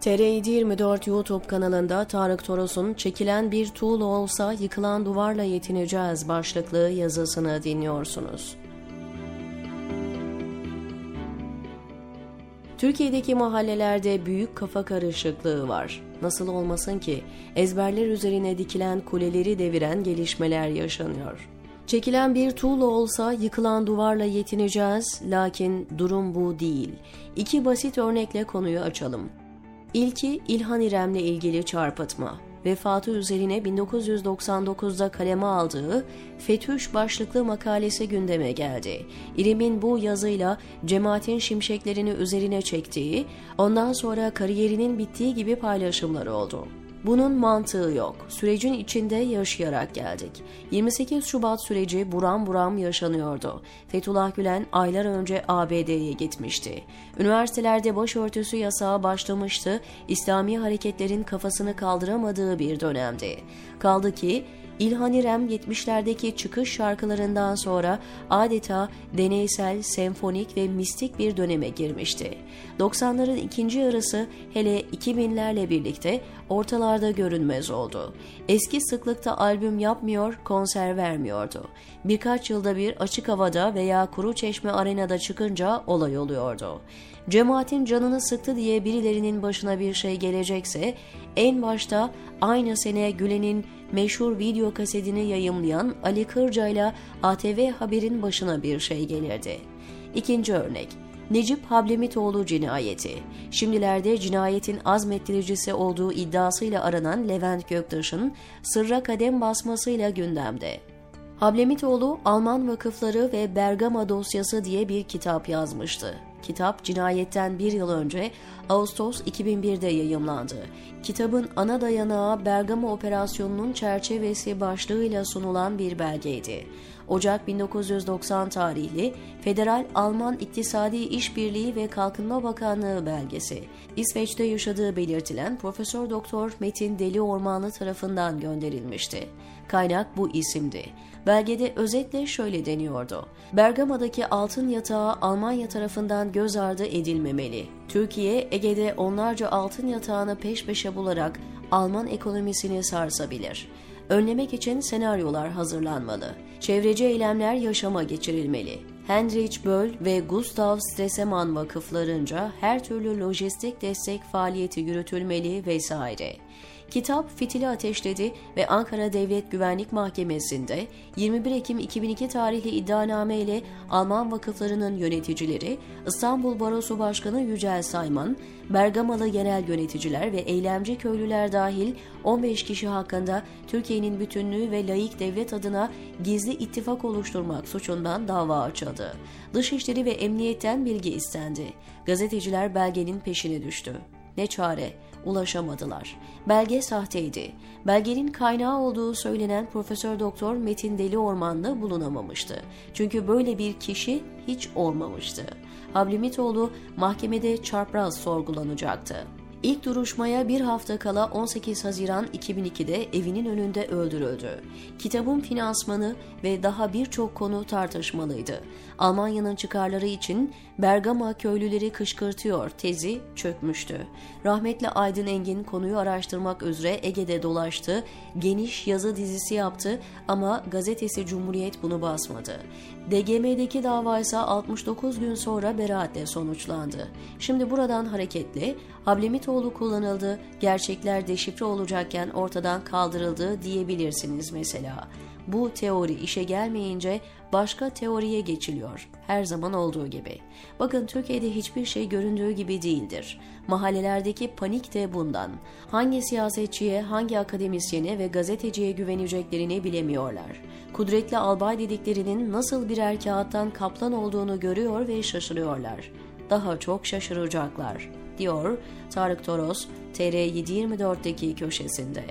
TR724 YouTube kanalında Tarık Toros'un çekilen bir tuğla olsa yıkılan duvarla yetineceğiz başlıklı yazısını dinliyorsunuz. Türkiye'deki mahallelerde büyük kafa karışıklığı var. Nasıl olmasın ki ezberler üzerine dikilen kuleleri deviren gelişmeler yaşanıyor. Çekilen bir tuğla olsa yıkılan duvarla yetineceğiz lakin durum bu değil. İki basit örnekle konuyu açalım. İlki İlhan İrem'le ilgili çarpıtma. Vefatı üzerine 1999'da kaleme aldığı Fetüş başlıklı makalesi gündeme geldi. İrem'in bu yazıyla cemaatin şimşeklerini üzerine çektiği, ondan sonra kariyerinin bittiği gibi paylaşımları oldu. Bunun mantığı yok. Sürecin içinde yaşayarak geldik. 28 Şubat süreci buram buram yaşanıyordu. Fethullah Gülen aylar önce ABD'ye gitmişti. Üniversitelerde başörtüsü yasağı başlamıştı. İslami hareketlerin kafasını kaldıramadığı bir dönemdi. Kaldı ki İlhan İrem 70'lerdeki çıkış şarkılarından sonra adeta deneysel, senfonik ve mistik bir döneme girmişti. 90'ların ikinci yarısı hele 2000'lerle birlikte ortalarda görünmez oldu. Eski sıklıkta albüm yapmıyor, konser vermiyordu. Birkaç yılda bir açık havada veya kuru çeşme arenada çıkınca olay oluyordu. Cemaatin canını sıktı diye birilerinin başına bir şey gelecekse en başta aynı sene Gülen'in meşhur video kasetini yayımlayan Ali Kırca ile ATV Haber'in başına bir şey gelirdi. İkinci örnek Necip Hablemitoğlu cinayeti. Şimdilerde cinayetin azmettiricisi olduğu iddiasıyla aranan Levent Göktaş'ın sırra kadem basmasıyla gündemde. Hablemitoğlu Alman Vakıfları ve Bergama Dosyası diye bir kitap yazmıştı. Kitap cinayetten bir yıl önce Ağustos 2001'de yayımlandı. Kitabın ana dayanağı Bergama Operasyonu'nun çerçevesi başlığıyla sunulan bir belgeydi. Ocak 1990 tarihli Federal Alman İktisadi İşbirliği ve Kalkınma Bakanlığı belgesi. İsveç'te yaşadığı belirtilen Profesör Doktor Metin Deli Ormanlı tarafından gönderilmişti. Kaynak bu isimdi. Belgede özetle şöyle deniyordu. Bergama'daki altın yatağı Almanya tarafından göz ardı edilmemeli. Türkiye, Ege'de onlarca altın yatağını peş peşe bularak Alman ekonomisini sarsabilir. Önlemek için senaryolar hazırlanmalı. Çevreci eylemler yaşama geçirilmeli. Heinrich Böll ve Gustav Stresemann vakıflarınca her türlü lojistik destek faaliyeti yürütülmeli vesaire. Kitap fitili ateşledi ve Ankara Devlet Güvenlik Mahkemesi'nde 21 Ekim 2002 tarihli iddianame ile Alman vakıflarının yöneticileri, İstanbul Barosu Başkanı Yücel Sayman, Bergamalı genel yöneticiler ve eylemci köylüler dahil 15 kişi hakkında Türkiye'nin bütünlüğü ve layık devlet adına gizli ittifak oluşturmak suçundan dava açıldı. Dışişleri ve emniyetten bilgi istendi. Gazeteciler belgenin peşine düştü. Ne çare? ulaşamadılar. Belge sahteydi. Belgenin kaynağı olduğu söylenen Profesör Doktor Metin Deli Ormanlı bulunamamıştı. Çünkü böyle bir kişi hiç olmamıştı. Hablimitoğlu mahkemede çarpraz sorgulanacaktı. İlk duruşmaya bir hafta kala 18 Haziran 2002'de evinin önünde öldürüldü. Kitabın finansmanı ve daha birçok konu tartışmalıydı. Almanya'nın çıkarları için Bergama köylüleri kışkırtıyor tezi çökmüştü. Rahmetli Aydın Engin konuyu araştırmak üzere Ege'de dolaştı, geniş yazı dizisi yaptı ama gazetesi Cumhuriyet bunu basmadı. DGM'deki dava ise 69 gün sonra beraatle sonuçlandı. Şimdi buradan hareketle Hablemitoğlu kullanıldı, gerçekler deşifre olacakken ortadan kaldırıldı diyebilirsiniz mesela. Bu teori işe gelmeyince başka teoriye geçiliyor. Her zaman olduğu gibi. Bakın Türkiye'de hiçbir şey göründüğü gibi değildir. Mahallelerdeki panik de bundan. Hangi siyasetçiye, hangi akademisyene ve gazeteciye güveneceklerini bilemiyorlar. Kudretli albay dediklerinin nasıl birer kağıttan kaplan olduğunu görüyor ve şaşırıyorlar. Daha çok şaşıracaklar, diyor Tarık Toros TR724'deki köşesinde.